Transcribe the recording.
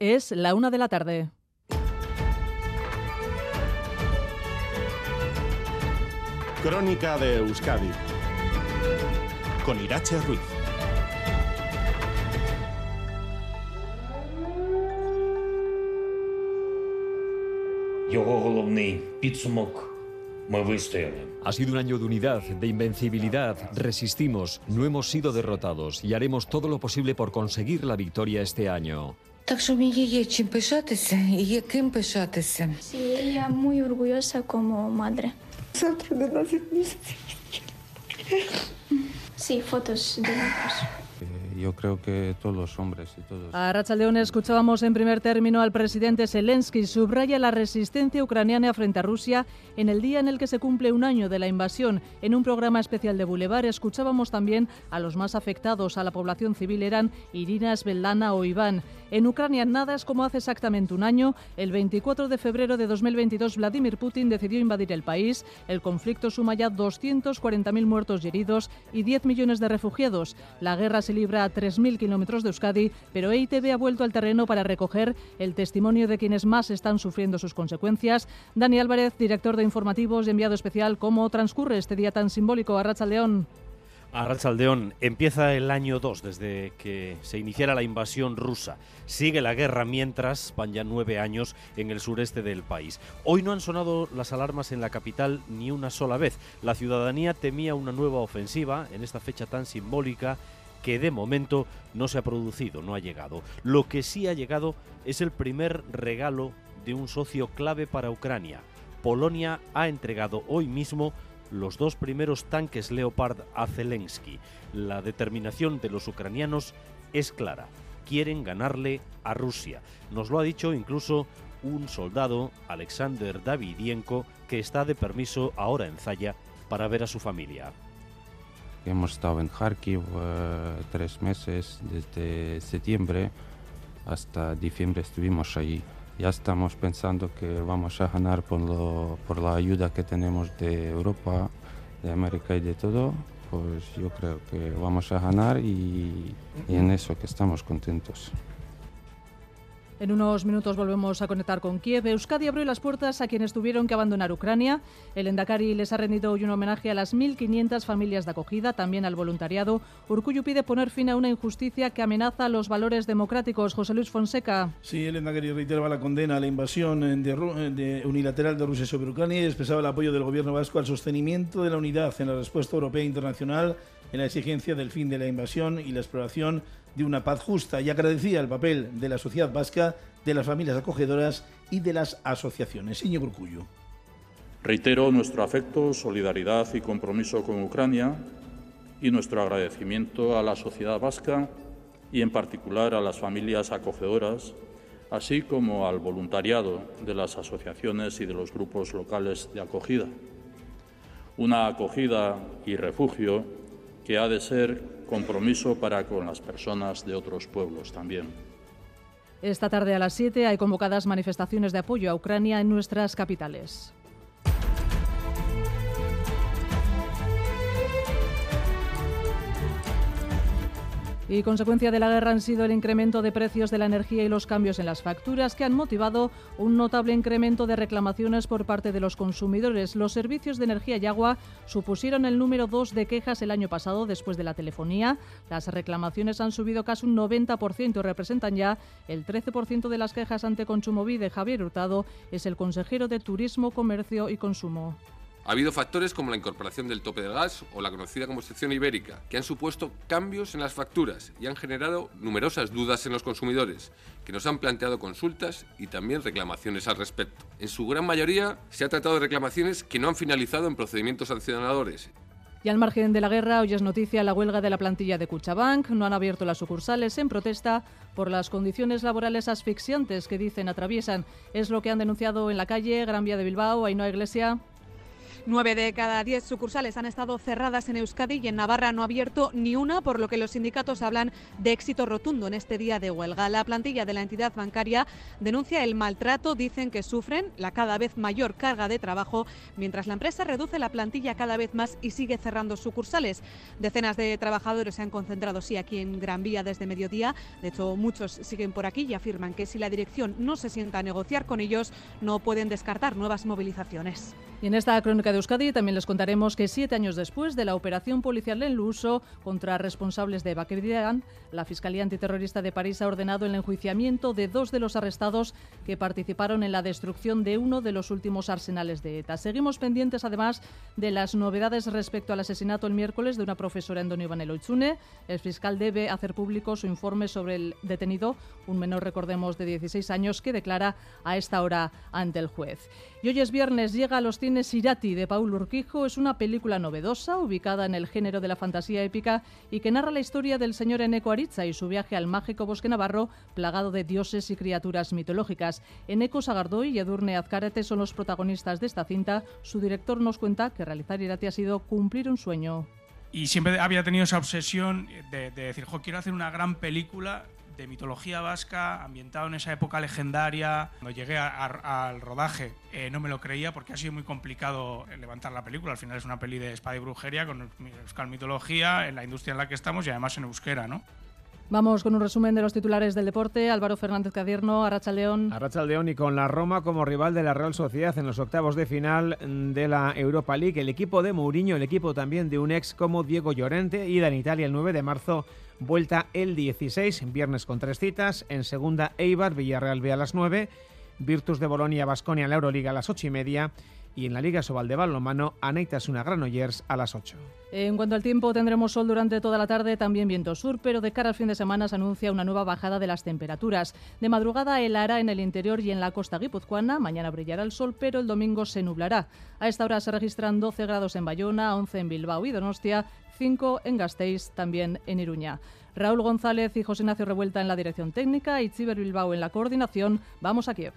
Es la una de la tarde. Crónica de Euskadi con Irache Ruiz. Його головний підсумок ми вистояли. ha sido un año de unidad, de invencibilidad. Resistimos, no hemos sido derrotados y haremos todo lo posible por conseguir la victoria este año. Sí, ella muy orgullosa como madre. Sí, fotos de nosotros. Yo creo que todos los hombres y todos... A Rachaldeón escuchábamos en primer término al presidente Zelensky. Subraya la resistencia ucraniana frente a Rusia en el día en el que se cumple un año de la invasión. En un programa especial de Boulevard escuchábamos también a los más afectados, a la población civil eran Irina, Svetlana o Iván. En Ucrania nada es como hace exactamente un año. El 24 de febrero de 2022 Vladimir Putin decidió invadir el país. El conflicto suma ya 240.000 muertos y heridos y 10 millones de refugiados. La guerra se libra a 3.000 kilómetros de Euskadi, pero EITB ha vuelto al terreno para recoger el testimonio de quienes más están sufriendo sus consecuencias. Dani Álvarez, director de informativos y enviado especial, ¿cómo transcurre este día tan simbólico a Racha León? Arrachaldeón, empieza el año 2 desde que se iniciara la invasión rusa. Sigue la guerra mientras van ya nueve años en el sureste del país. Hoy no han sonado las alarmas en la capital ni una sola vez. La ciudadanía temía una nueva ofensiva en esta fecha tan simbólica que de momento no se ha producido, no ha llegado. Lo que sí ha llegado es el primer regalo de un socio clave para Ucrania. Polonia ha entregado hoy mismo los dos primeros tanques Leopard a Zelensky. La determinación de los ucranianos es clara. Quieren ganarle a Rusia. Nos lo ha dicho incluso un soldado, Alexander Davidienko, que está de permiso ahora en Zaya para ver a su familia. Hemos estado en Kharkiv eh, tres meses, desde septiembre hasta diciembre estuvimos allí. Ya estamos pensando que vamos a ganar por, lo- por la ayuda que tenemos de Europa, de América y de todo. Pues yo creo que vamos a ganar y, y en eso que estamos contentos. En unos minutos volvemos a conectar con Kiev. Euskadi abrió las puertas a quienes tuvieron que abandonar Ucrania. El Endacari les ha rendido hoy un homenaje a las 1.500 familias de acogida, también al voluntariado. Urcuyu pide poner fin a una injusticia que amenaza los valores democráticos. José Luis Fonseca. Sí, el Endacari reiteraba la condena a la invasión eh, eh, unilateral de Rusia sobre Ucrania y expresaba el apoyo del gobierno vasco al sostenimiento de la unidad en la respuesta europea e internacional en la exigencia del fin de la invasión y la exploración de una paz justa y agradecía el papel de la sociedad vasca, de las familias acogedoras y de las asociaciones. Iñigo Urkullu. Reitero nuestro afecto, solidaridad y compromiso con Ucrania y nuestro agradecimiento a la sociedad vasca y en particular a las familias acogedoras, así como al voluntariado de las asociaciones y de los grupos locales de acogida. Una acogida y refugio que ha de ser compromiso para con las personas de otros pueblos también. Esta tarde a las 7 hay convocadas manifestaciones de apoyo a Ucrania en nuestras capitales. Y consecuencia de la guerra han sido el incremento de precios de la energía y los cambios en las facturas que han motivado un notable incremento de reclamaciones por parte de los consumidores. Los servicios de energía y agua supusieron el número dos de quejas el año pasado después de la telefonía. Las reclamaciones han subido casi un 90% y representan ya el 13% de las quejas ante Kontsumobide. Javier Hurtado es el consejero de Turismo, Comercio y Consumo. Ha habido factores como la incorporación del tope del gas o la conocida como excepción ibérica, que han supuesto cambios en las facturas y han generado numerosas dudas en los consumidores, que nos han planteado consultas y también reclamaciones al respecto. En su gran mayoría se ha tratado de reclamaciones que no han finalizado en procedimientos sancionadores Y al margen de la guerra, hoy es noticia la huelga de la plantilla de Cuchabank. No han abierto las sucursales en protesta por las condiciones laborales asfixiantes que dicen atraviesan. Es lo que han denunciado en la calle Gran Vía de Bilbao, Ainhoa Iglesia. Nueve de cada diez sucursales han estado cerradas en Euskadi y en Navarra no ha abierto ni una, por lo que los sindicatos hablan de éxito rotundo en este día de huelga. La plantilla de la entidad bancaria denuncia el maltrato, dicen que sufren la cada vez mayor carga de trabajo, mientras la empresa reduce la plantilla cada vez más y sigue cerrando sucursales. Decenas de trabajadores se han concentrado, sí, aquí en Gran Vía desde mediodía. De hecho, muchos siguen por aquí y afirman que si la dirección no se sienta a negociar con ellos, no pueden descartar nuevas movilizaciones. Y en esta crónica de Euskadi también les contaremos que siete años después de la operación policial en Luso contra responsables de Baqueridán, la Fiscalía Antiterrorista de París ha ordenado el enjuiciamiento de dos de los arrestados que participaron en la destrucción de uno de los últimos arsenales de ETA. Seguimos pendientes además de las novedades respecto al asesinato el miércoles de una profesora en Donibane Loitzune. El fiscal debe hacer público su informe sobre el detenido, un menor, recordemos, de 16 años, que declara a esta hora ante el juez. Y hoy es viernes, llega a los cines Irati de Paul Urquijo. Es una película novedosa, ubicada en el género de la fantasía épica y que narra la historia del señor Eneco Aritza y su viaje al mágico bosque navarro plagado de dioses y criaturas mitológicas. Eneco Sagardoy y Edurne Azcárate son los protagonistas de esta cinta. Su director nos cuenta que realizar Irati ha sido cumplir un sueño. Y siempre había tenido esa obsesión de, decir, jo, quiero hacer una gran película de mitología vasca, ambientado en esa época legendaria. Cuando llegué al rodaje eh, no me lo creía porque ha sido muy complicado levantar la película. Al final es una peli de espada y brujería con euskal mitología en la industria en la que estamos y además en euskera, ¿no? Vamos con un resumen de los titulares del deporte. Álvaro Fernández Cadierno, Arracha León. Arracha León y con la Roma como rival de la Real Sociedad en los octavos de final de la Europa League. El equipo de Mourinho, el equipo también de un ex como Diego Llorente, ida en Italia el 9 de marzo, vuelta el 16, viernes con tres citas. En segunda, Eibar, Villarreal B a las 9, Virtus de Bolonia, Basconia la Euroliga a las 8 y media y en la Liga Sobal de Balonmano, una Granollers a las 8. En cuanto al tiempo, tendremos sol durante toda la tarde, también viento sur, pero de cara al fin de semana se anuncia una nueva bajada de las temperaturas. De madrugada helará en el interior y en la costa guipuzcoana, mañana brillará el sol, pero el domingo se nublará. A esta hora se registran 12 grados en Bayona, 11 en Bilbao y Donostia, 5 en Gasteiz, también en Iruña. Raúl González y José Ignacio Revuelta en la dirección técnica y Chiver Bilbao en la coordinación. Vamos a Kiev.